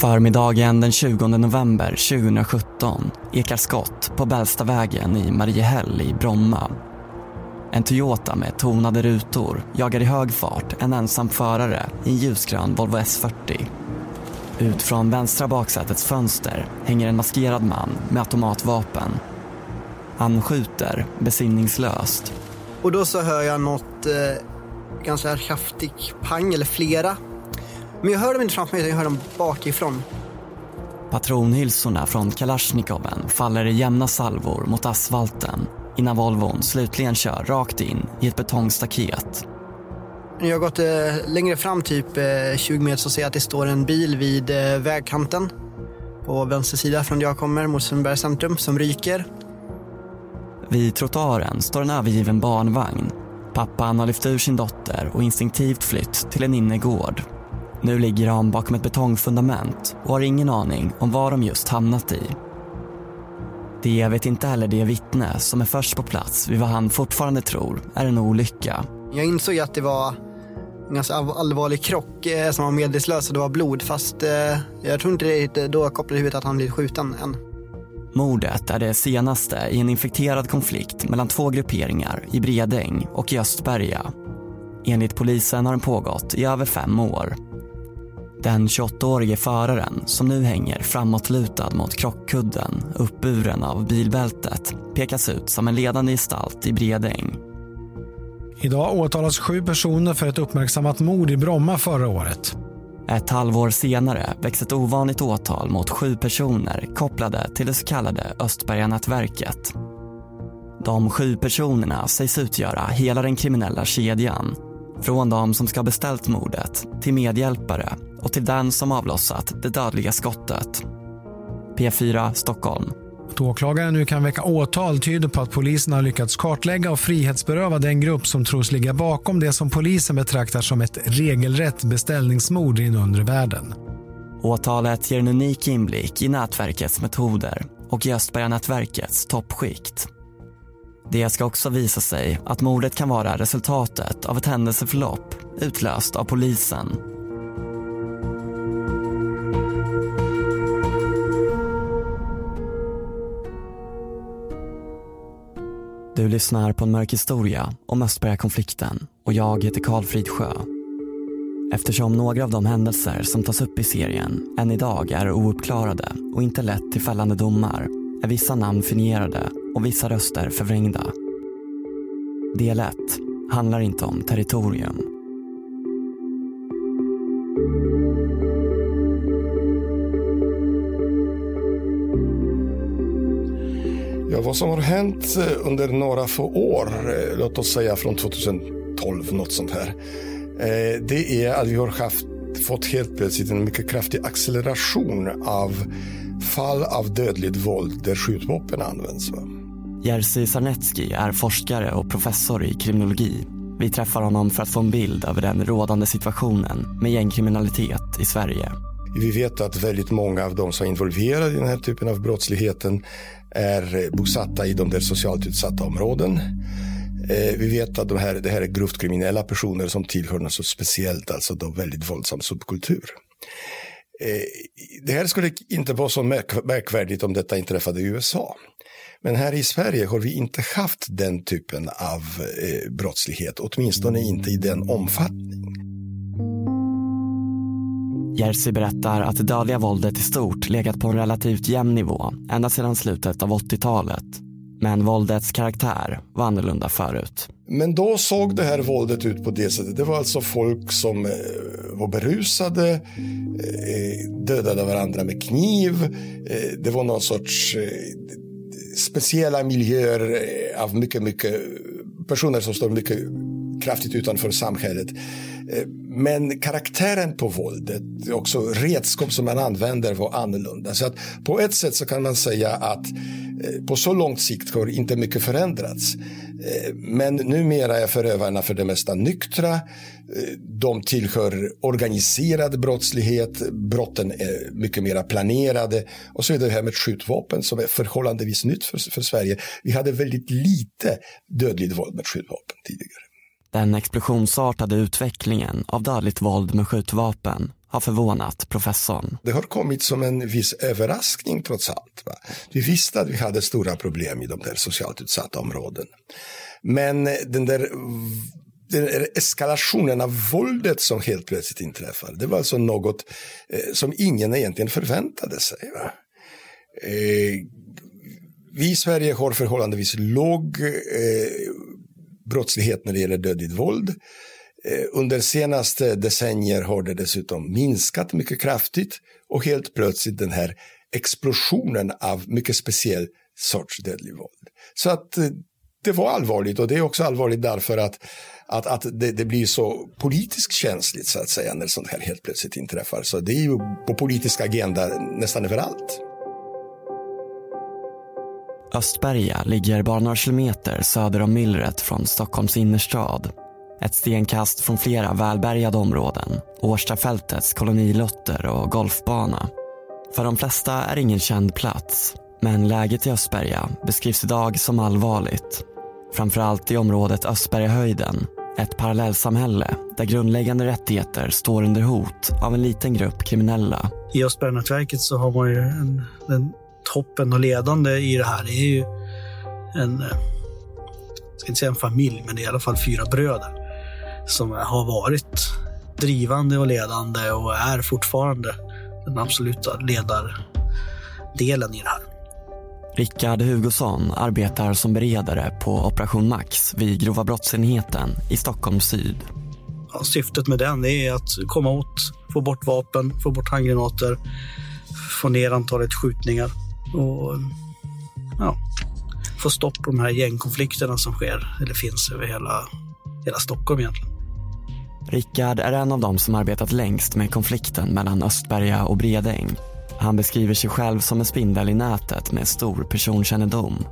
Förmiddagen den 20 november 2017 ekar skott på Bällstavägen i Mariehäll i Bromma. En Toyota med tonade rutor jagar i hög fart en ensam förare i en ljusgrön Volvo S40. Ut från vänstra baksätets fönster hänger en maskerad man med automatvapen. Han skjuter besinningslöst. Och då så hör jag något eh, ganska kraftigt pang, eller flera. Men jag hör dem inte framför mig, utan jag hör dem bakifrån. Patronhylsorna från Kalashnikoven faller i jämna salvor mot asfalten innan Volvon slutligen kör rakt in i ett betongstaket. När jag har gått eh, längre fram, typ eh, 20 meter, så ser jag att det står en bil vid eh, vägkanten på vänster sida från där jag kommer, mot Sundbybergs centrum, som ryker. Vid trottoaren står en övergiven barnvagn. Pappan har lyft ur sin dotter och instinktivt flytt till en innergård. Nu ligger de bakom ett betongfundament och har ingen aning om var de just hamnat i. Det vet inte heller det vittne som är först på plats vid vad han fortfarande tror är en olycka. Jag insåg att det var en ganska allvarlig krock eh, som var medvetslös och det var blod fast eh, jag tror inte det då kopplade huvudet att han blivit skjuten än. Mordet är det senaste i en infekterad konflikt mellan två grupperingar i Bredäng och i Östberga. Enligt polisen har den pågått i över fem år. Den 28-årige föraren som nu hänger framåtlutad mot krockkudden uppburen av bilbältet pekas ut som en ledande gestalt i Bredäng. Idag åtalas sju personer för ett uppmärksammat mord i Bromma förra året. Ett halvår senare väcks ett ovanligt åtal mot sju personer kopplade till det så kallade Östberganätverket. De sju personerna sägs utgöra hela den kriminella kedjan. Från de som ska ha beställt mordet till medhjälpare och till den som avlossat det dödliga skottet. P4 Stockholm. Att åklagaren nu kan väcka åtal tyder på att polisen har lyckats kartlägga och frihetsberöva den grupp som tros ligga bakom det som polisen betraktar som ett regelrätt beställningsmord i den undre världen. Åtalet ger en unik inblick i nätverkets metoder och i Östberga-nätverkets toppskikt. Det ska också visa sig att mordet kan vara resultatet av ett händelseförlopp utlöst av polisen Du lyssnar på en mörk historia om Östberga-konflikten och jag heter Karl Fridsjö. Eftersom några av de händelser som tas upp i serien än idag är ouppklarade och inte lett till fällande domar är vissa namn fingerade och vissa röster förvrängda. Del 1 handlar inte om territorium. Ja, vad som har hänt eh, under några få år, eh, låt oss säga från 2012, något sånt här. Eh, det är att vi har haft, fått helt plötsligt en mycket kraftig acceleration av fall av dödligt våld där skjutvapen används. Jerzy Sarnecki är forskare och professor i kriminologi. Vi träffar honom för att få en bild över den rådande situationen med gängkriminalitet i Sverige. Vi vet att väldigt många av de som är involverade i den här typen av brottsligheten är bosatta i de där socialt utsatta områden. Eh, vi vet att de här, det här är grovt kriminella personer som tillhör något så speciellt, alltså då väldigt våldsam subkultur. Eh, det här skulle inte vara så märk märkvärdigt om detta inträffade i USA. Men här i Sverige har vi inte haft den typen av eh, brottslighet, åtminstone inte i den omfattning. Jerzy berättar att det dödliga våldet i stort legat på en relativt jämn nivå ända sedan slutet av 80-talet. Men våldets karaktär var annorlunda förut. Men då såg det här våldet ut på det sättet. Det var alltså folk som eh, var berusade, eh, dödade varandra med kniv. Eh, det var någon sorts eh, speciella miljöer av mycket, mycket personer som står mycket kraftigt utanför samhället. Men karaktären på våldet, också redskap som man använder var annorlunda. Så att på ett sätt så kan man säga att Eh, på så lång sikt har inte mycket förändrats. Eh, men numera är förövarna för det mesta nyktra. Eh, de tillhör organiserad brottslighet. Brotten är mycket mer planerade. Och så är det här med skjutvapen som är förhållandevis nytt för, för Sverige. Vi hade väldigt lite dödligt våld med skjutvapen tidigare. Den explosionsartade utvecklingen av dödligt våld med skjutvapen har förvånat professorn. Det har kommit som en viss överraskning trots allt. Va? Vi visste att vi hade stora problem i de där socialt utsatta områdena. Men eh, den där den eskalationen av våldet som helt plötsligt inträffar, det var alltså något eh, som ingen egentligen förväntade sig. Va? Eh, vi i Sverige har förhållandevis låg eh, brottslighet när det gäller dödligt våld. Eh, under senaste decennier har det dessutom minskat mycket kraftigt och helt plötsligt den här explosionen av mycket speciell sorts dödligt våld. Så att eh, det var allvarligt och det är också allvarligt därför att, att, att det, det, blir så politiskt känsligt så att säga när sånt här helt plötsligt inträffar. Så det är ju på politisk agenda nästan överallt. Östberga ligger bara några kilometer söder om myllret från Stockholms innerstad. Ett stenkast från flera välbärgade områden, Årstafältets kolonilotter och golfbana. För de flesta är det ingen känd plats, men läget i Östberga beskrivs idag som allvarligt. Framförallt i området Östbergahöjden, ett parallellsamhälle där grundläggande rättigheter står under hot av en liten grupp kriminella. I Östberganätverket så har man ju en, en toppen och ledande i det här Det är ju en, jag ska inte säga en familj, men det är i alla fall fyra bröder som har varit drivande och ledande och är fortfarande den absoluta ledardelen i det här. Rickard Hugosson arbetar som beredare på Operation Max vid grova brottsenheten i Stockholm syd. Ja, syftet med den är att komma åt, få bort vapen, få bort handgranater, få ner antalet skjutningar och ja, få stopp på de här gängkonflikterna som sker, eller finns över hela, hela Stockholm egentligen. Rickard är en av dem som arbetat längst med konflikten mellan Östberga och Bredäng. Han beskriver sig själv som en spindel i nätet med stor personkännedom.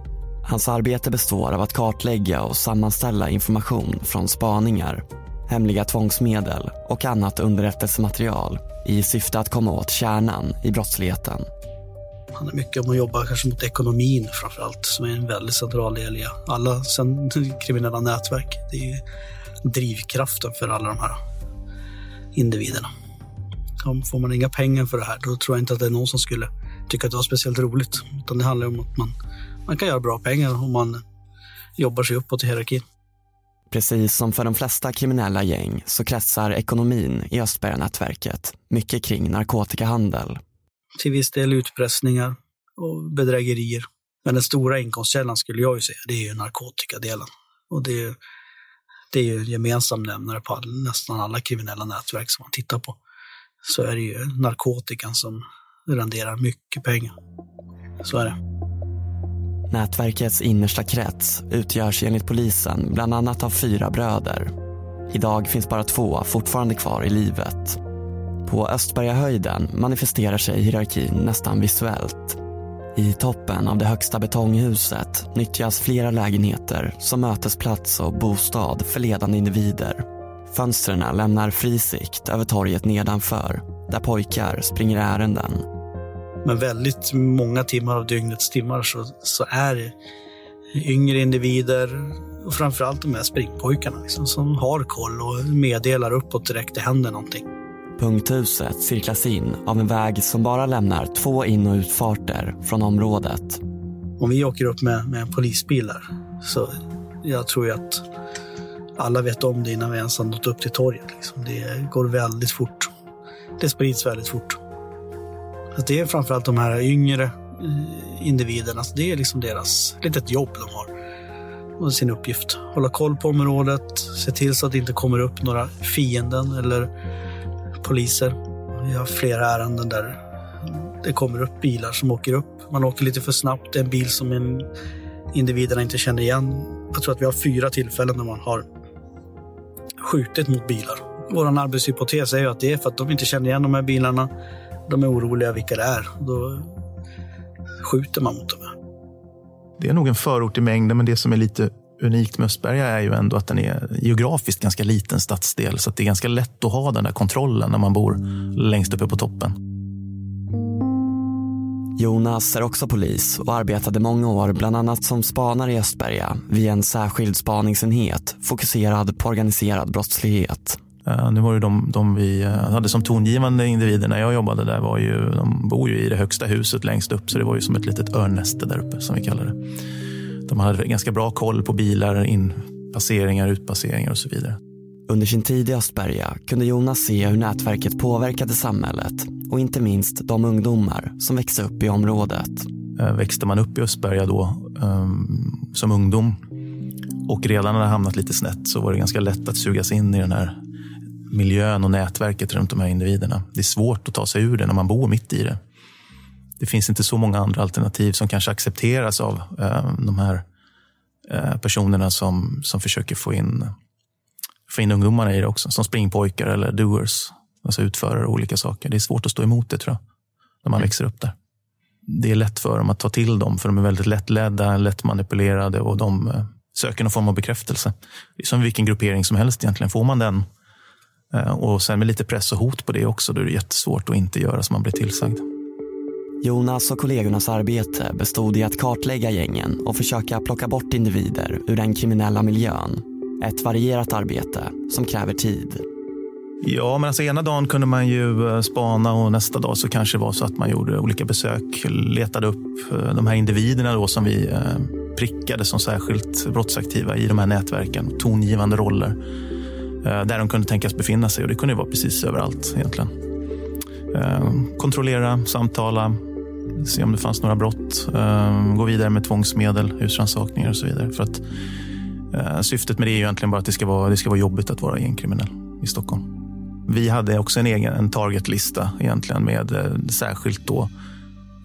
Hans arbete består av att kartlägga och sammanställa information från spaningar, hemliga tvångsmedel och annat underrättelsematerial i syfte att komma åt kärnan i brottsligheten. Det handlar mycket om att jobba kanske mot ekonomin framför allt, som är en väldigt central del i alla sen, kriminella nätverk. Det är drivkraften för alla de här individerna. Om får man inga pengar för det här, då tror jag inte att det är någon som skulle tycka att det var speciellt roligt. Utan det handlar om att man, man kan göra bra pengar om man jobbar sig uppåt i hierarkin. Precis som för de flesta kriminella gäng så kretsar ekonomin i Östberganätverket mycket kring narkotikahandel till viss del utpressningar och bedrägerier. Men den stora inkomstkällan skulle jag ju säga, det är ju narkotikadelen. Och det är, det är ju gemensam nämnare på nästan alla kriminella nätverk som man tittar på. Så är det ju narkotikan som renderar mycket pengar. Så är det. Nätverkets innersta krets utgörs enligt polisen bland annat av fyra bröder. Idag finns bara två fortfarande kvar i livet. På Östbergahöjden manifesterar sig hierarkin nästan visuellt. I toppen av det högsta betonghuset nyttjas flera lägenheter som mötesplats och bostad för ledande individer. Fönstren lämnar fri sikt över torget nedanför där pojkar springer ärenden. Men väldigt många timmar av dygnets timmar så, så är det yngre individer och framförallt de här springpojkarna liksom, som har koll och meddelar uppåt direkt det händer någonting. Punkthuset cirklas in av en väg som bara lämnar två in och utfarter från området. Om vi åker upp med, med polisbilar så jag tror ju att alla vet om det innan vi ens har nått upp till torget. Liksom. Det går väldigt fort. Det sprids väldigt fort. Så det är framförallt de här yngre eh, individerna. individerna. Det är liksom deras litet jobb de har. Och sin uppgift. Hålla koll på området, se till så att det inte kommer upp några fienden eller poliser. Vi har flera ärenden där det kommer upp bilar som åker upp. Man åker lite för snabbt. Det är en bil som individerna inte känner igen. Jag tror att vi har fyra tillfällen när man har skjutit mot bilar. Vår arbetshypotes är ju att det är för att de inte känner igen de här bilarna. De är oroliga vilka det är. Då skjuter man mot dem. Det är nog en förort i mängden, men det som är lite unikt med Östberga är ju ändå att den är geografiskt ganska liten stadsdel. Så det är ganska lätt att ha den där kontrollen när man bor längst uppe på toppen. Jonas är också polis och arbetade många år bland annat som spanare i Östberga vid en särskild spaningsenhet fokuserad på organiserad brottslighet. Nu var det de, de vi uh, hade som tongivande individer när jag jobbade där var ju, de bor ju i det högsta huset längst upp så det var ju som ett litet örnnäste där uppe som vi kallar det. De hade ganska bra koll på bilar, inpasseringar, utpasseringar och så vidare. Under sin tid i Östberga kunde Jonas se hur nätverket påverkade samhället och inte minst de ungdomar som växte upp i området. Uh, växte man upp i Östberga då um, som ungdom och redan hade hamnat lite snett så var det ganska lätt att sugas in i den här miljön och nätverket runt de här individerna. Det är svårt att ta sig ur det när man bor mitt i det. Det finns inte så många andra alternativ som kanske accepteras av eh, de här eh, personerna som, som försöker få in, få in ungdomarna i det också. Som springpojkar eller doers, alltså utförare av olika saker. Det är svårt att stå emot det tror jag, när man mm. växer upp där. Det är lätt för dem att ta till dem, för de är väldigt lättledda, lätt manipulerade och de eh, söker någon form av bekräftelse. Det är som vilken gruppering som helst egentligen. Får man den Eh, och sen med lite press och hot på det också, då är det jättesvårt att inte göra som man blir tillsagd. Jonas och kollegornas arbete bestod i att kartlägga gängen och försöka plocka bort individer ur den kriminella miljön. Ett varierat arbete som kräver tid. Ja, men alltså ena dagen kunde man ju eh, spana och nästa dag så kanske det var så att man gjorde olika besök, letade upp eh, de här individerna då som vi eh, prickade som särskilt brottsaktiva i de här nätverken, tongivande roller. Där de kunde tänkas befinna sig och det kunde vara precis överallt egentligen. Kontrollera, samtala, se om det fanns några brott, eh, gå vidare med tvångsmedel, husrannsakningar och så vidare. För att, eh, syftet med det är egentligen bara att det ska vara, det ska vara jobbigt att vara gängkriminell i Stockholm. Vi hade också en egen en targetlista egentligen med eh, särskilt då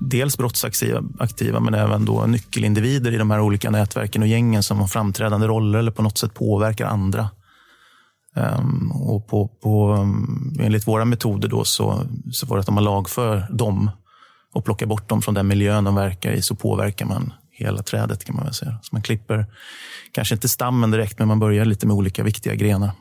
dels brottsaktiva men även då nyckelindivider i de här olika nätverken och gängen som har framträdande roller eller på något sätt påverkar andra Um, och på, på, um, enligt våra metoder då så, så var det att om man lagför dem och plockar bort dem från den miljön de verkar i så påverkar man hela trädet kan man väl säga. Så man klipper, kanske inte stammen direkt, men man börjar lite med olika viktiga grenar.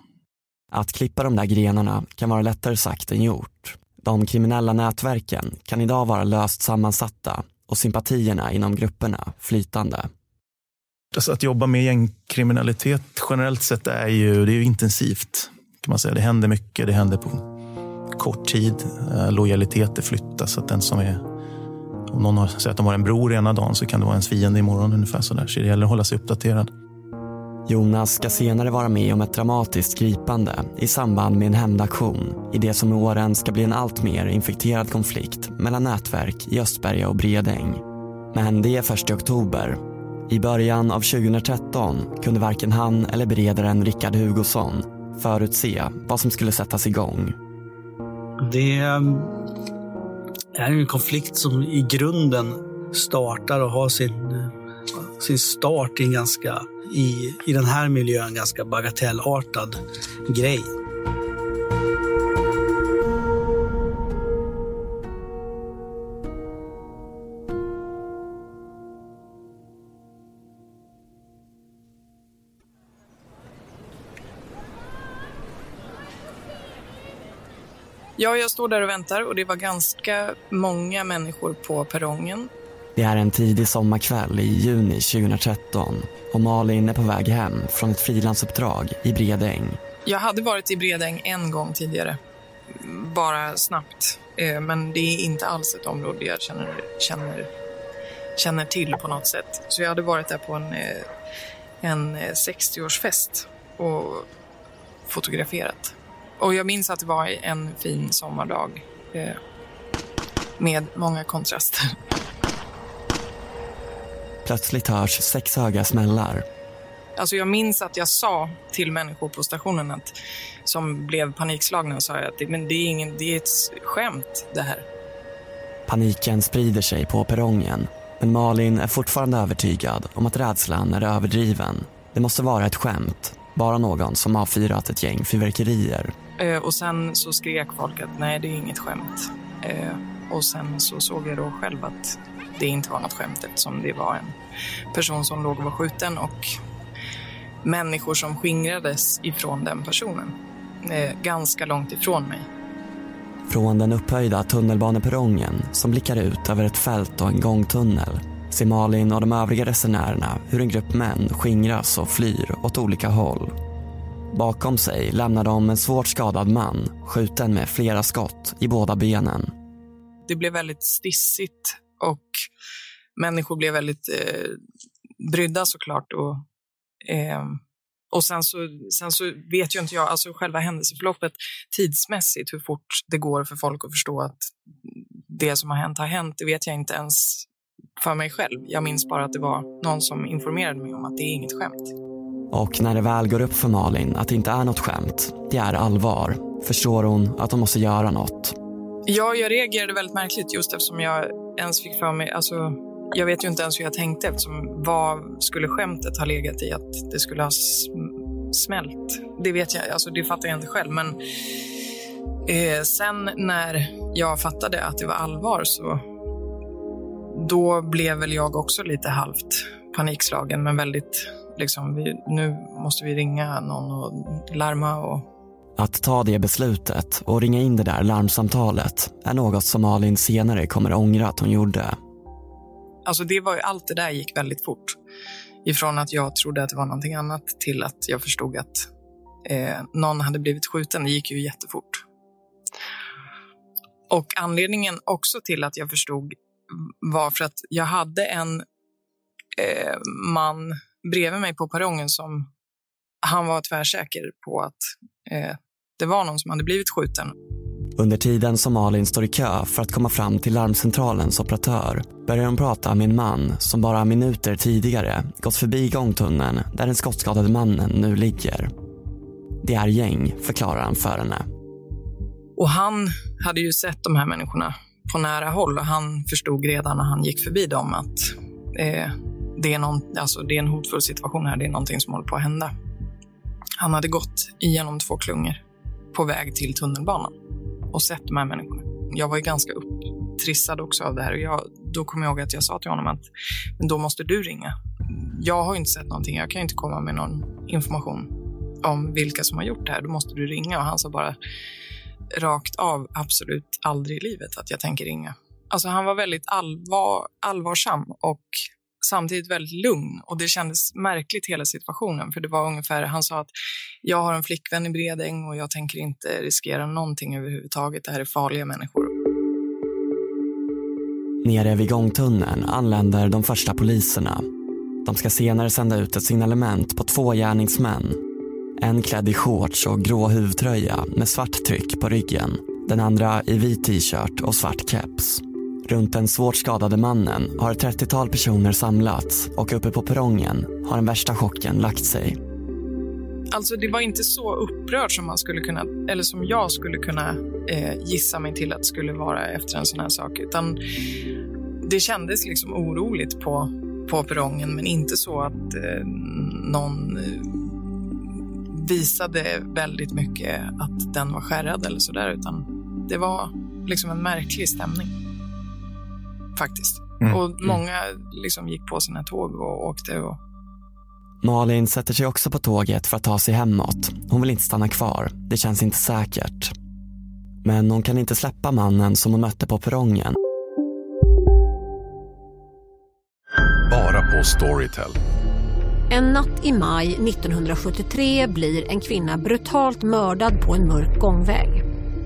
Att klippa de där grenarna kan vara lättare sagt än gjort. De kriminella nätverken kan idag vara löst sammansatta och sympatierna inom grupperna flytande. Alltså att jobba med gängkriminalitet generellt sett är ju, det är ju intensivt. kan man säga. Det händer mycket, det händer på kort tid. Eh, lojaliteter flyttas. Så att den som är, om någon har, säger att de har en bror ena dagen så kan det vara ens fiende imorgon. ungefär så, där. så det gäller att hålla sig uppdaterad. Jonas ska senare vara med om ett dramatiskt gripande i samband med en hämndaktion i det som med åren ska bli en allt mer infekterad konflikt mellan nätverk i Östberga och Bredäng. Men det är först i oktober i början av 2013 kunde varken han eller beredaren Rickard Hugosson förutse vad som skulle sättas igång. Det det här är en konflikt som i grunden startar och har sin, sin start i, en ganska, i, i den här miljön ganska bagatellartad grej. Ja, jag står där och väntar och det var ganska många människor på perrongen. Det är en tidig sommarkväll i juni 2013 och Malin är på väg hem från ett frilansuppdrag i Bredäng. Jag hade varit i Bredäng en gång tidigare, bara snabbt. Eh, men det är inte alls ett område jag känner, känner känner till på något sätt. Så jag hade varit där på en, eh, en 60-årsfest och fotograferat. Och jag minns att det var en fin sommardag eh, med många kontraster. Plötsligt hörs sex höga smällar. Alltså jag minns att jag sa till människor på stationen att, som blev panikslagna sa att det, men det, är ingen, det är ett skämt det här. Paniken sprider sig på perrongen. Men Malin är fortfarande övertygad om att rädslan är överdriven. Det måste vara ett skämt. Bara någon som avfyrat ett gäng fyrverkerier. Eh, och sen så skrek folk att nej, det är inget skämt. Eh, och sen så såg jag då själv att det inte var något skämt eftersom det var en person som låg och var skjuten och människor som skingrades ifrån den personen. Eh, ganska långt ifrån mig. Från den upphöjda tunnelbaneperrongen som blickar ut över ett fält och en gångtunnel ser Malin och de övriga resenärerna hur en grupp män skingras och flyr åt olika håll. Bakom sig lämnar de en svårt skadad man skjuten med flera skott i båda benen. Det blev väldigt stissigt och människor blev väldigt eh, brydda såklart. Och, eh, och sen så, sen så vet ju inte jag, alltså själva händelseförloppet tidsmässigt, hur fort det går för folk att förstå att det som har hänt har hänt, det vet jag inte ens för mig själv. Jag minns bara att det var någon som informerade mig om att det är inget skämt. Och när det väl går upp för Malin att det inte är något skämt, det är allvar, förstår hon att hon måste göra något. Ja, jag reagerade väldigt märkligt just eftersom jag ens fick för mig, alltså jag vet ju inte ens hur jag tänkte eftersom vad skulle skämtet ha legat i att det skulle ha smält? Det vet jag, alltså det fattar jag inte själv men eh, sen när jag fattade att det var allvar så då blev väl jag också lite halvt panikslagen men väldigt liksom, vi, nu måste vi ringa någon och larma och att ta det beslutet och ringa in det där larmsamtalet är något som Malin senare kommer ångra att hon gjorde. Alltså det var ju, allt det där gick väldigt fort. Ifrån att jag trodde att det var någonting annat till att jag förstod att eh, någon hade blivit skjuten. Det gick ju jättefort. Och anledningen också till att jag förstod var för att jag hade en eh, man bredvid mig på perrongen som han var tvärsäker på att eh, det var någon som hade blivit skjuten. Under tiden som Malin står i kö för att komma fram till larmcentralens operatör börjar hon prata med en man som bara minuter tidigare gått förbi gångtunneln där den skottskadade mannen nu ligger. Det är gäng, förklarar han för henne. Och han hade ju sett de här människorna på nära håll och han förstod redan när han gick förbi dem att eh, det, är någon, alltså det är en hotfull situation här, det är någonting som håller på att hända. Han hade gått igenom två klungor på väg till tunnelbanan och sett de här människorna. Jag var ju ganska upptrissad också av det här och jag, då kom jag ihåg att jag sa till honom att men då måste du ringa. Jag har inte sett någonting, jag kan inte komma med någon information om vilka som har gjort det här. Då måste du ringa och han sa bara rakt av absolut aldrig i livet att jag tänker ringa. Alltså han var väldigt allvar, allvarsam och samtidigt väldigt lugn och det kändes märkligt hela situationen för det var ungefär, han sa att jag har en flickvän i Bredäng och jag tänker inte riskera någonting överhuvudtaget. Det här är farliga människor. Nere vid gångtunneln anländer de första poliserna. De ska senare sända ut ett signalement på två gärningsmän. En klädd i shorts och grå huvtröja med svart tryck på ryggen. Den andra i vit t-shirt och svart keps. Runt den svårt skadade mannen har ett 30-tal personer samlats och uppe på perrongen har den värsta chocken lagt sig. Alltså det var inte så upprört som man skulle kunna, eller som jag skulle kunna eh, gissa mig till att det skulle vara efter en sån här sak, utan det kändes liksom oroligt på, på perrongen, men inte så att eh, någon eh, visade väldigt mycket att den var skärrad eller sådär, utan det var liksom en märklig stämning faktiskt. Mm. Och många liksom gick på sina tåg och åkte. Och... Malin sätter sig också på tåget för att ta sig hemåt. Hon vill inte stanna kvar. Det känns inte säkert. Men hon kan inte släppa mannen som hon mötte på perrongen. Bara på Storytel. En natt i maj 1973 blir en kvinna brutalt mördad på en mörk gångväg.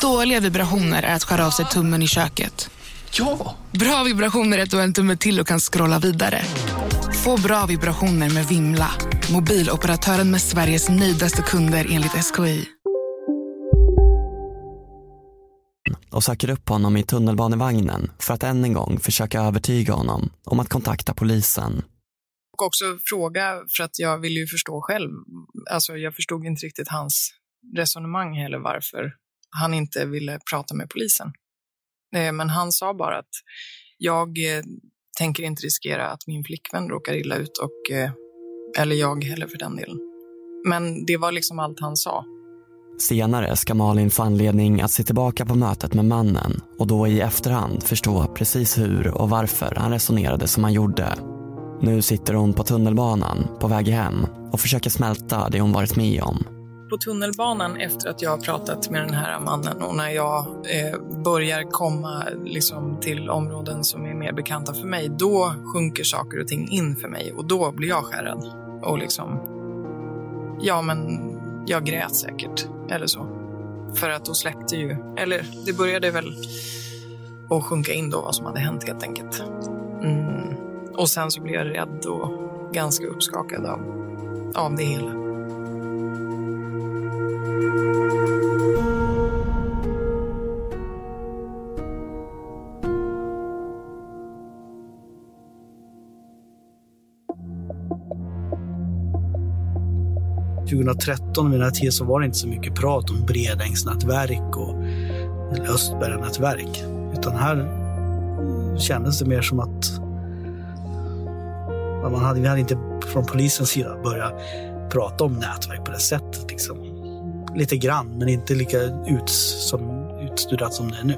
Dåliga vibrationer är att skära av sig tummen i köket. Ja! Bra vibrationer är att du har en tumme till och kan scrolla vidare. Få bra vibrationer med Vimla. Mobiloperatören med Sveriges nöjdaste kunder enligt SKI. och söker upp honom i tunnelbanevagnen för att än en gång försöka övertyga honom om att kontakta polisen. Och också fråga, för att jag vill ju förstå själv. Alltså, jag förstod inte riktigt hans resonemang heller varför han inte ville prata med polisen. Eh, men han sa bara att jag eh, tänker inte riskera att min flickvän råkar illa ut och eh, eller jag heller för den delen. Men det var liksom allt han sa. Senare ska Malin få anledning att se tillbaka på mötet med mannen och då i efterhand förstå precis hur och varför han resonerade som han gjorde. Nu sitter hon på tunnelbanan på väg hem och försöker smälta det hon varit med om. På tunnelbanan efter att jag har pratat med den här mannen och när jag eh, börjar komma liksom, till områden som är mer bekanta för mig, då sjunker saker och ting in för mig och då blir jag skärrad. Och liksom, ja men jag grät säkert eller så. För att då släppte ju, eller det började väl att sjunka in då vad som hade hänt helt enkelt. Mm. Och sen så blev jag rädd och ganska uppskakad av, av det hela. 2013 vid den här tiden så var det inte så mycket prat om Bredängsnätverk och Östberganätverk. Utan här kändes det mer som att att man hade, vi hade inte från polisens sida börjat prata om nätverk på det sättet. Liksom. Lite grann, men inte lika ut, som, utstuderat som det är nu.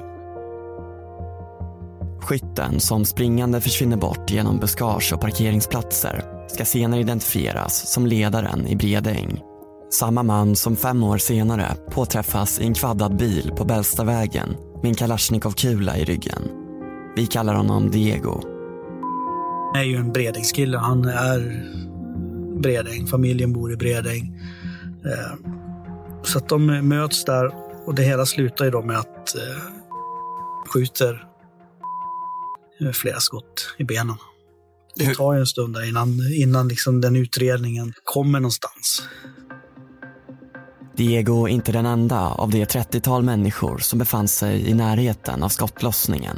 Skytten som springande försvinner bort genom buskage och parkeringsplatser ska senare identifieras som ledaren i Bredäng. Samma man som fem år senare påträffas i en kvaddad bil på Bällstavägen med en Kalashnikov-kula i ryggen. Vi kallar honom Diego. Han är ju en Bredängskille. Han är Bredäng. Familjen bor i Bredäng. Eh, Så att de möts där och det hela slutar ju då med att eh, skjuter eh, flera skott i benen. Det tar ju en stund där innan, innan liksom den utredningen kommer någonstans. Diego är inte den enda av det 30-tal människor som befann sig i närheten av skottlossningen.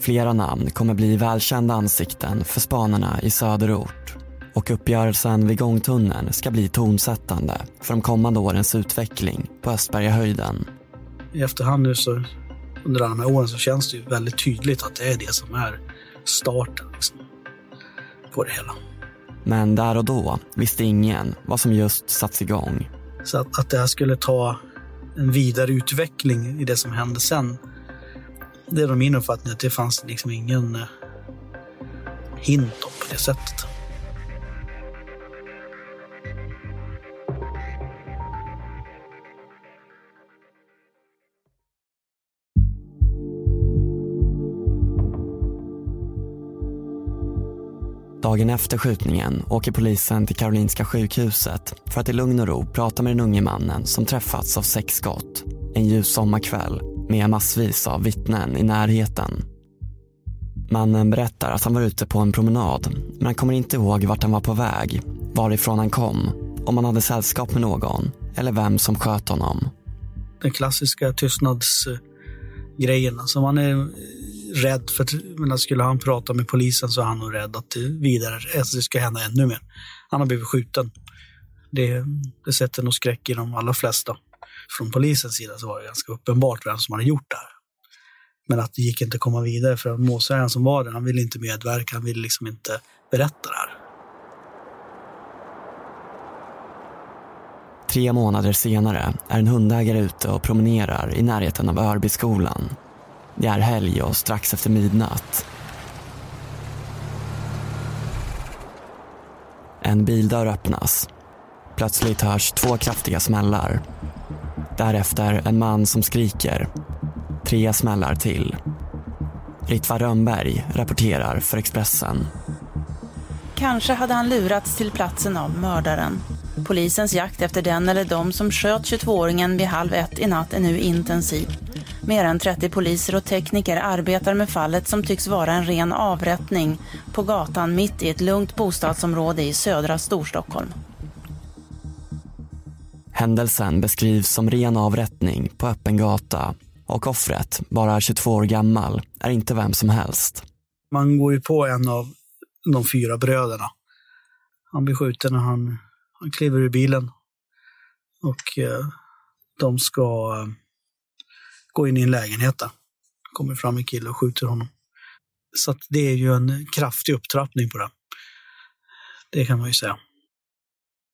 Flera namn kommer bli välkända ansikten för spanarna i söderort och uppgörelsen vid gångtunneln ska bli tonsättande för de kommande årens utveckling på Östbergahöjden. I efterhand nu så under alla de här åren så känns det ju väldigt tydligt att det är det som är starten liksom, på det hela. Men där och då visste ingen vad som just satts igång. Så att, att det här skulle ta en vidare utveckling i det som hände sen. Det är min uppfattning att det fanns liksom ingen eh, hint om på det sättet. Dagen efter skjutningen åker polisen till Karolinska sjukhuset för att i lugn och ro prata med den unge mannen som träffats av sex skott en ljus sommarkväll med massvis av vittnen i närheten. Mannen berättar att han var ute på en promenad men han kommer inte ihåg vart han var på väg, varifrån han kom, om han hade sällskap med någon eller vem som sköt honom. Den klassiska tystnadsgrejen. Alltså man är rädd för att men skulle han prata med polisen så är han nog rädd att det, vidare, alltså det ska hända ännu mer. Han har blivit skjuten. Det, det sätter nog skräck i de allra flesta. Från polisens sida så var det ganska uppenbart vem som hade gjort det här. Men att det gick inte att komma vidare för målsäganden målsägaren som var där, han ville inte medverka, han ville liksom inte berätta det här. Tre månader senare är en hundägare ute och promenerar i närheten av Örbyskolan. Det är helg och strax efter midnatt. En bildörr öppnas. Plötsligt hörs två kraftiga smällar. Därefter en man som skriker. Tre smällar till. Ritva Rönnberg rapporterar för Expressen. Kanske hade han lurats till platsen av mördaren. Polisens jakt efter den eller de som sköt 22-åringen vid halv ett i natt är nu intensiv. Mer än 30 poliser och tekniker arbetar med fallet som tycks vara en ren avrättning på gatan mitt i ett lugnt bostadsområde i södra Storstockholm. Händelsen beskrivs som ren avrättning på öppen gata och offret, bara 22 år gammal, är inte vem som helst. Man går ju på en av de fyra bröderna. Han blir skjuten när han, han kliver ur bilen. Och eh, de ska eh, gå in i en lägenhet där. kommer fram en kille och skjuter honom. Så att det är ju en kraftig upptrappning på det. Det kan man ju säga.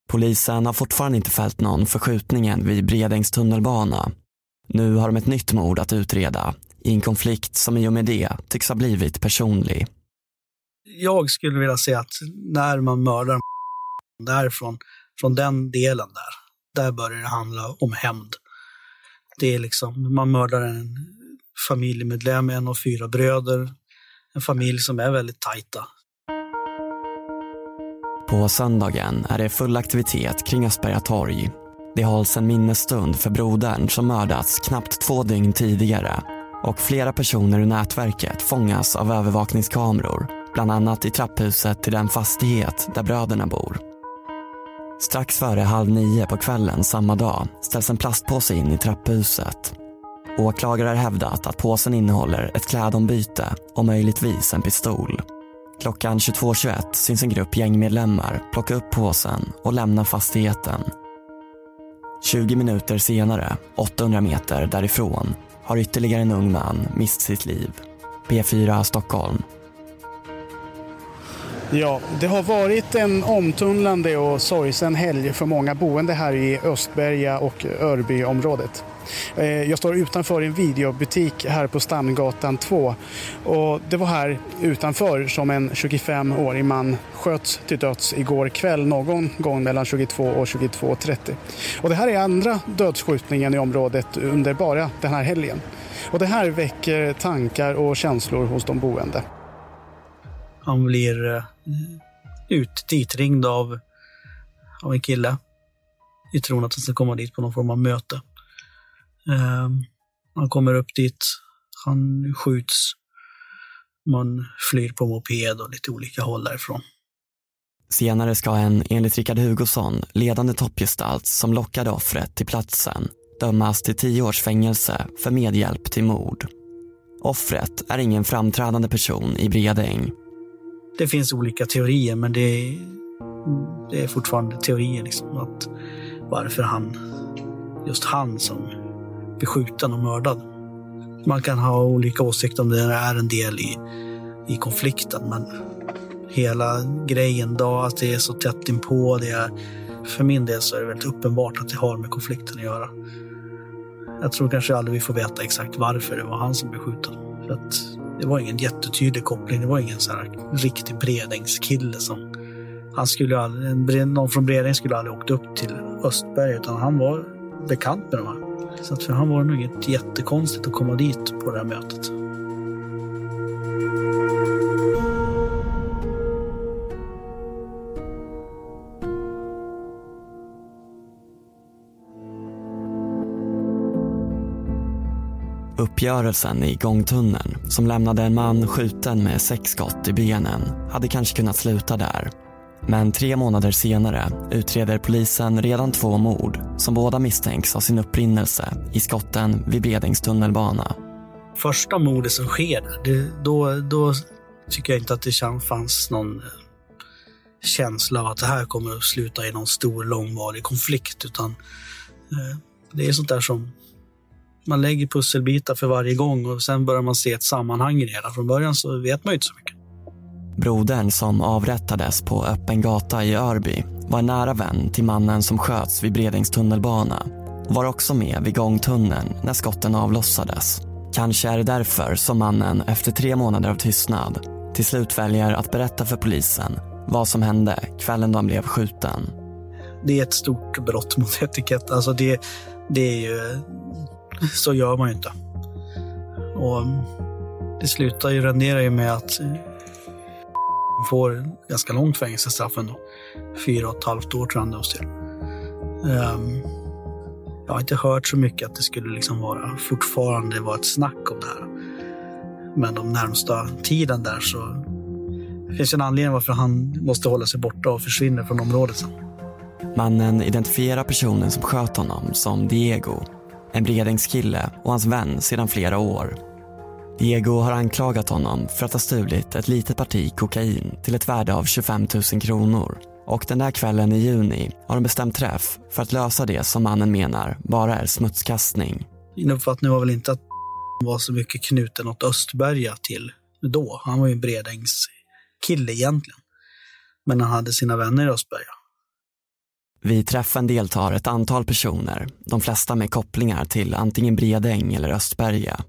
Polisen har fortfarande inte fällt någon för skjutningen vid Bredängs tunnelbana. Nu har de ett nytt mord att utreda i en konflikt som i och med det tycks ha blivit personlig. Jag skulle vilja säga att när man mördar därifrån, från den delen där, där börjar det handla om hämnd. Det är liksom, man mördar en familjemedlem, en av fyra bröder, en familj som är väldigt tajta. På söndagen är det full aktivitet kring Asperga torg. Det hålls en minnesstund för brodern som mördats knappt två dygn tidigare och flera personer ur nätverket fångas av övervakningskameror, bland annat i trapphuset till den fastighet där bröderna bor. Strax före halv nio på kvällen samma dag ställs en plastpåse in i trapphuset. Åklagare har hävdat att påsen innehåller ett klädombyte och möjligtvis en pistol. Klockan 22.21 syns en grupp gängmedlemmar plocka upp påsen och lämna fastigheten. 20 minuter senare, 800 meter därifrån, har ytterligare en ung man mist sitt liv. P4 Stockholm. Ja, det har varit en omtumlande och sorgsen helg för många boende här i Östberga och Örbyområdet. Eh, jag står utanför en videobutik här på Stamgatan 2. Och det var här utanför som en 25-årig man sköts till döds igår kväll någon gång mellan 22 och 22.30. Och det här är andra dödsskjutningen i området under bara den här helgen. Och det här väcker tankar och känslor hos de boende. Han blir eh, ut, ditringd av, av en kille i tron att han ska komma dit på någon form av möte. Uh, han kommer upp dit, han skjuts, man flyr på moped och lite olika håll därifrån. Senare ska en, enligt Rickard Hugosson, ledande toppgestalt som lockade offret till platsen dömas till tio års fängelse för medhjälp till mord. Offret är ingen framträdande person i Bredäng. Det finns olika teorier, men det är, det är fortfarande teorier. Liksom, att varför han, just han som blir skjuten och mördad. Man kan ha olika åsikter om det är en del i, i konflikten, men hela grejen då, att det är så tätt inpå, det är, för min del så är det väldigt uppenbart att det har med konflikten att göra. Jag tror kanske aldrig vi får veta exakt varför det var han som blev skjuten. För att det var ingen jättetydlig koppling. Det var ingen så här riktig Bredängskille som... Han skulle aldrig, någon från Bredäng skulle aldrig åkt upp till Östberg utan han var bekant med de här. Så att för han var det nog inget jättekonstigt att komma dit på det här mötet. Uppgörelsen i gångtunneln som lämnade en man skjuten med sex skott i benen hade kanske kunnat sluta där. Men tre månader senare utreder polisen redan två mord som båda misstänks ha sin upprinnelse i skotten vid Bredängs tunnelbana. Första mordet som sker, det, då, då tycker jag inte att det fanns någon eh, känsla av att det här kommer att sluta i någon stor långvarig konflikt. Utan eh, det är sånt där som man lägger pusselbitar för varje gång och sen börjar man se ett sammanhang i det hela. Från början så vet man ju inte så mycket. Brodern som avrättades på öppen gata i Örby var en nära vän till mannen som sköts vid Bredängs tunnelbana och var också med vid gångtunneln när skotten avlossades. Kanske är det därför som mannen efter tre månader av tystnad till slut väljer att berätta för polisen vad som hände kvällen då han blev skjuten. Det är ett stort brott mot etikett. Alltså det, det är ju... Så gör man ju inte. Och det slutar ju, renderar ju med att eh, får ganska långt fängelsestraff ändå. Fyra och ett halvt år tror jag han döms till. Um, jag har inte hört så mycket att det skulle liksom vara fortfarande vara ett snack om det här. Men de närmsta tiden där så finns en anledning varför han måste hålla sig borta och försvinner från området sen. Mannen identifierar personen som sköt honom som Diego, en Bredängskille och hans vän sedan flera år. Diego har anklagat honom för att ha stulit ett litet parti kokain till ett värde av 25 000 kronor. Och den där kvällen i juni har de bestämt träff för att lösa det som mannen menar bara är smutskastning. Min uppfattning var väl inte att var så mycket knuten åt Östberga till då. Han var ju en Bredängskille egentligen. Men han hade sina vänner i Östberga. Vid träffen deltar ett antal personer, de flesta med kopplingar till antingen Bredäng eller Östberga.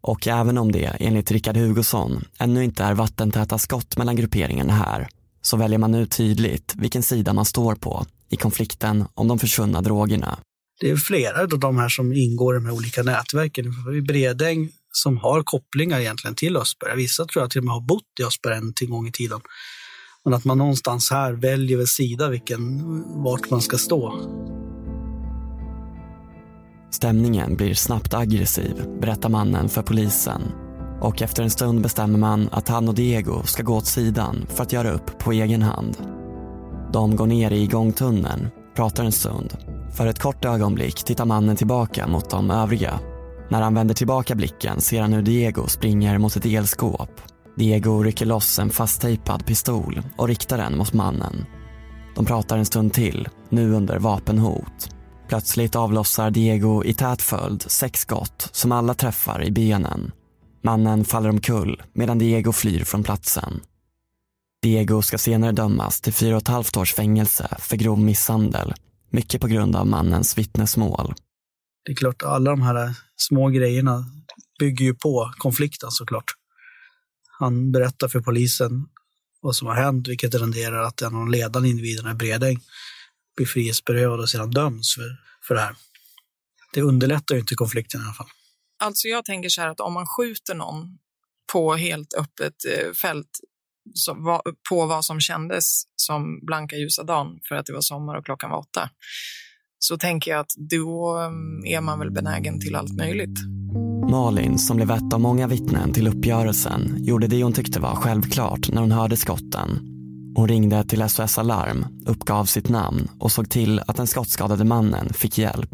Och även om det, enligt Rickard Hugosson, ännu inte är vattentäta skott mellan grupperingarna här, så väljer man nu tydligt vilken sida man står på i konflikten om de försvunna drogerna. Det är flera av de här som ingår i de här olika nätverken. I Bredäng som har kopplingar egentligen till Östberga. Vissa tror jag till och med har bott i Östberga en gång i tiden. Men att man någonstans här väljer väl sida vilken, vart man ska stå. Stämningen blir snabbt aggressiv, berättar mannen för polisen. Och efter en stund bestämmer man att han och Diego ska gå åt sidan för att göra upp på egen hand. De går ner i gångtunneln, pratar en stund. För ett kort ögonblick tittar mannen tillbaka mot de övriga. När han vänder tillbaka blicken ser han hur Diego springer mot ett elskåp. Diego rycker loss en fasttejpad pistol och riktar den mot mannen. De pratar en stund till, nu under vapenhot. Plötsligt avlossar Diego i tät följd sex skott som alla träffar i benen. Mannen faller omkull medan Diego flyr från platsen. Diego ska senare dömas till fyra och ett halvt års fängelse för grov misshandel, mycket på grund av mannens vittnesmål. Det är klart, alla de här små grejerna bygger ju på konflikten såklart. Han berättar för polisen vad som har hänt, vilket renderar att en av de ledande individerna i Bredäng blir frihetsberövad och sedan döms för, för det här. Det underlättar ju inte konflikten i alla fall. Alltså jag tänker så här att om man skjuter någon på helt öppet eh, fält på vad som kändes som blanka ljusa dagen för att det var sommar och klockan var åtta, så tänker jag att då mm, är man väl benägen till allt möjligt. Malin, som blev ett av många vittnen till uppgörelsen, gjorde det hon tyckte var självklart när hon hörde skotten. Hon ringde till SOS Alarm, uppgav sitt namn och såg till att den skottskadade mannen fick hjälp.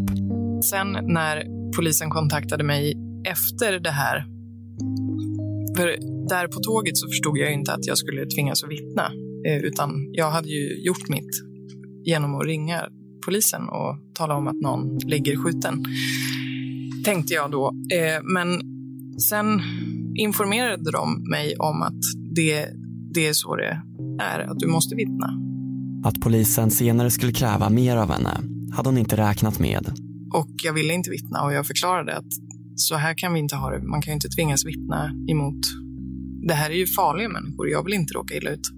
Sen när polisen kontaktade mig efter det här, för där på tåget så förstod jag inte att jag skulle tvingas att vittna, eh, utan jag hade ju gjort mitt genom att ringa polisen och tala om att någon ligger skjuten tänkte jag då. Eh, men sen informerade de mig om att det, det är så det är, att du måste vittna. Att polisen senare skulle kräva mer av henne hade hon inte räknat med. Och jag ville inte vittna och jag förklarade att så här kan vi inte ha det. Man kan ju inte tvingas vittna emot. Det här är ju farliga människor. Jag vill inte råka illa ut.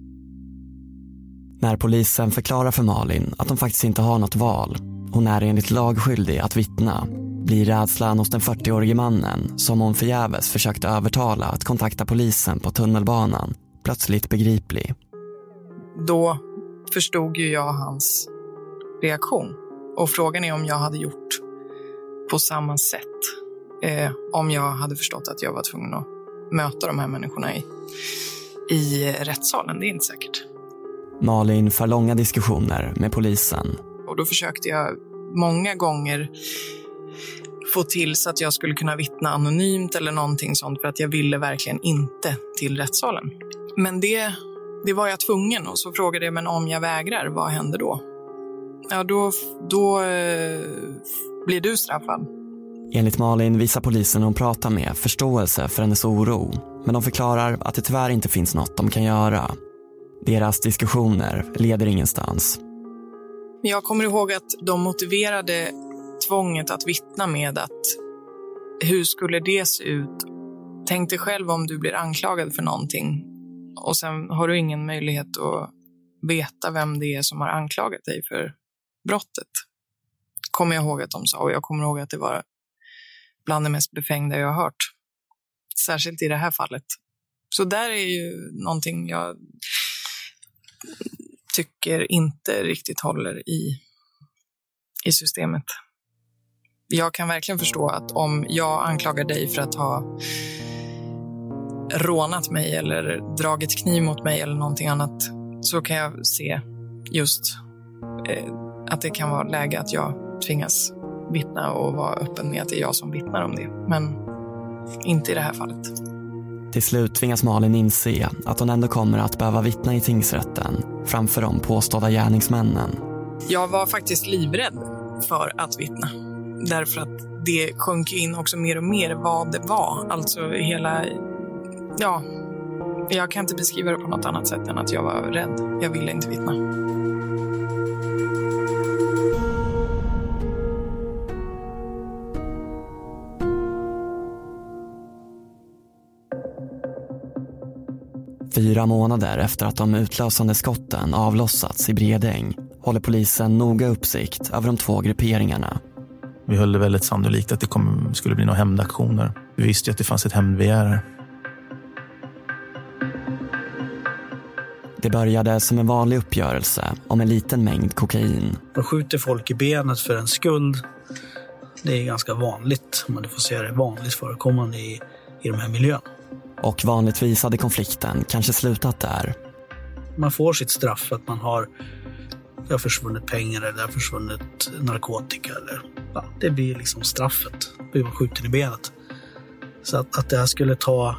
När polisen förklarar för Malin att hon faktiskt inte har något val, hon är enligt lag skyldig att vittna, blir rädslan hos den 40-årige mannen, som hon förgäves försökte övertala att kontakta polisen på tunnelbanan, plötsligt begriplig. Då förstod ju jag hans reaktion. Och frågan är om jag hade gjort på samma sätt. Eh, om jag hade förstått att jag var tvungen att möta de här människorna i, i rättssalen. Det är inte säkert. Malin för långa diskussioner med polisen. Och då försökte jag många gånger få till så att jag skulle kunna vittna anonymt eller någonting sånt för att jag ville verkligen inte till rättssalen. Men det, det var jag tvungen och så frågade jag men om jag vägrar, vad händer då? Ja, då, då eh, blir du straffad. Enligt Malin visar polisen hon pratar med förståelse för hennes oro, men de förklarar att det tyvärr inte finns något de kan göra. Deras diskussioner leder ingenstans. Jag kommer ihåg att de motiverade tvånget att vittna med att hur skulle det se ut? Tänk dig själv om du blir anklagad för någonting och sen har du ingen möjlighet att veta vem det är som har anklagat dig för brottet. Kommer jag ihåg att de sa och jag kommer ihåg att det var bland det mest befängda jag har hört. Särskilt i det här fallet. Så där är ju någonting jag tycker inte riktigt håller i, i systemet. Jag kan verkligen förstå att om jag anklagar dig för att ha rånat mig eller dragit kniv mot mig eller någonting annat så kan jag se just eh, att det kan vara läge att jag tvingas vittna och vara öppen med att det är jag som vittnar om det. Men inte i det här fallet. Till slut tvingas Malin inse att hon ändå kommer att behöva vittna i tingsrätten framför de påstådda gärningsmännen. Jag var faktiskt livrädd för att vittna. Därför att det sjönk in också mer och mer vad det var. Alltså hela... Ja, jag kan inte beskriva det på något annat sätt än att jag var rädd. Jag ville inte vittna. Fyra månader efter att de utlösande skotten avlossats i Bredäng håller polisen noga uppsikt över de två grupperingarna. Vi höll det väldigt sannolikt att det kom, skulle bli några hämndaktioner. Vi visste ju att det fanns ett hämndbegär här. Det började som en vanlig uppgörelse om en liten mängd kokain. De skjuter folk i benet för en skuld. Det är ganska vanligt, om man får säga det, vanligt förekommande i, i de här miljöerna. Och vanligtvis hade konflikten kanske slutat där. Man får sitt straff för att man har, det har försvunnit pengar eller det har försvunnit narkotika. Eller, ja, det blir liksom straffet. Blir man skjuten i benet. Så att, att det här skulle ta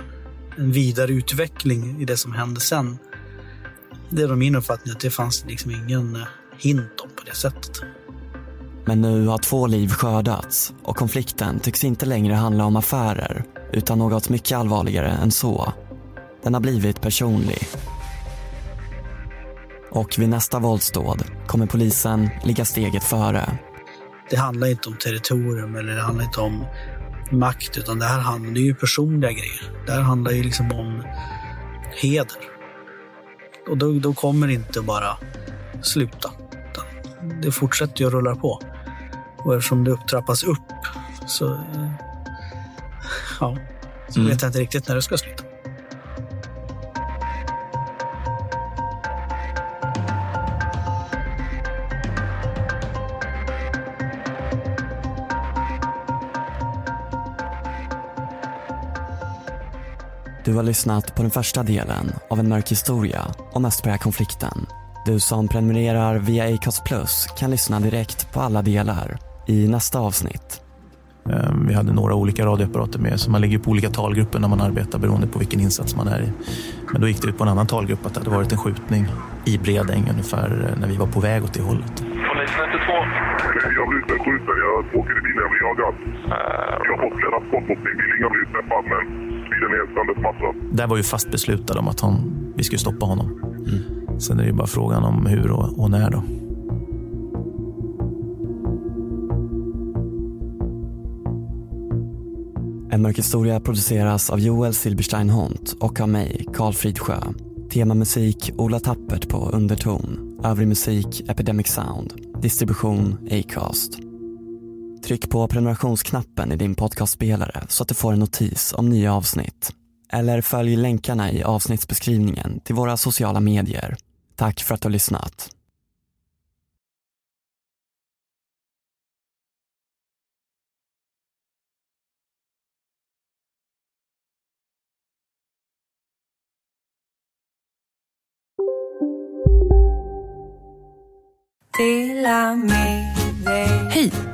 en vidare utveckling i det som hände sen. Det är då min uppfattning att det fanns liksom ingen eh, hint om på det sättet. Men nu har två liv skördats och konflikten tycks inte längre handla om affärer utan något mycket allvarligare än så. Den har blivit personlig. Och vid nästa våldsdåd kommer polisen ligga steget före. Det handlar inte om territorium eller det handlar inte om makt utan det här handlar det är ju personliga grejer. Det här handlar ju liksom om heder. Och då, då kommer det inte bara sluta. Det fortsätter ju att rulla på. Och eftersom det upptrappas upp så, ja, så Mm. vet jag inte riktigt när det ska sluta. Du har lyssnat på den första delen av en mörk historia om Östberga-konflikten. Du som prenumererar via Acast Plus kan lyssna direkt på alla delar i nästa avsnitt. Eh, Vi hade några olika radioapparater med, så man ligger på olika talgrupper när man arbetar beroende på vilken insats man är i. Men då gick det ut på en annan talgrupp att det hade varit en skjutning i Bredäng ungefär eh, när vi var på väg åt det hållet. Polisen 112. Jag blir ute skjuten. Jag åker i bilen. Jag blir jagad. Jag har fått flera skott mot bil. Ingen har blivit träffad, men är helt söndersladdad. Där var ju fast beslutad om att han, vi skulle stoppa honom. Sen är det ju bara frågan om hur och, och när då. En mörk historia produceras av Joel Silberstein Hont och av mig, Karl Fridsjö. Temamusik Ola Tappert på underton. Övrig musik Epidemic Sound. Distribution Acast. Tryck på prenumerationsknappen i din podcastspelare så att du får en notis om nya avsnitt. Eller följ länkarna i avsnittsbeskrivningen till våra sociala medier. Tack för att du har lyssnat. Hej!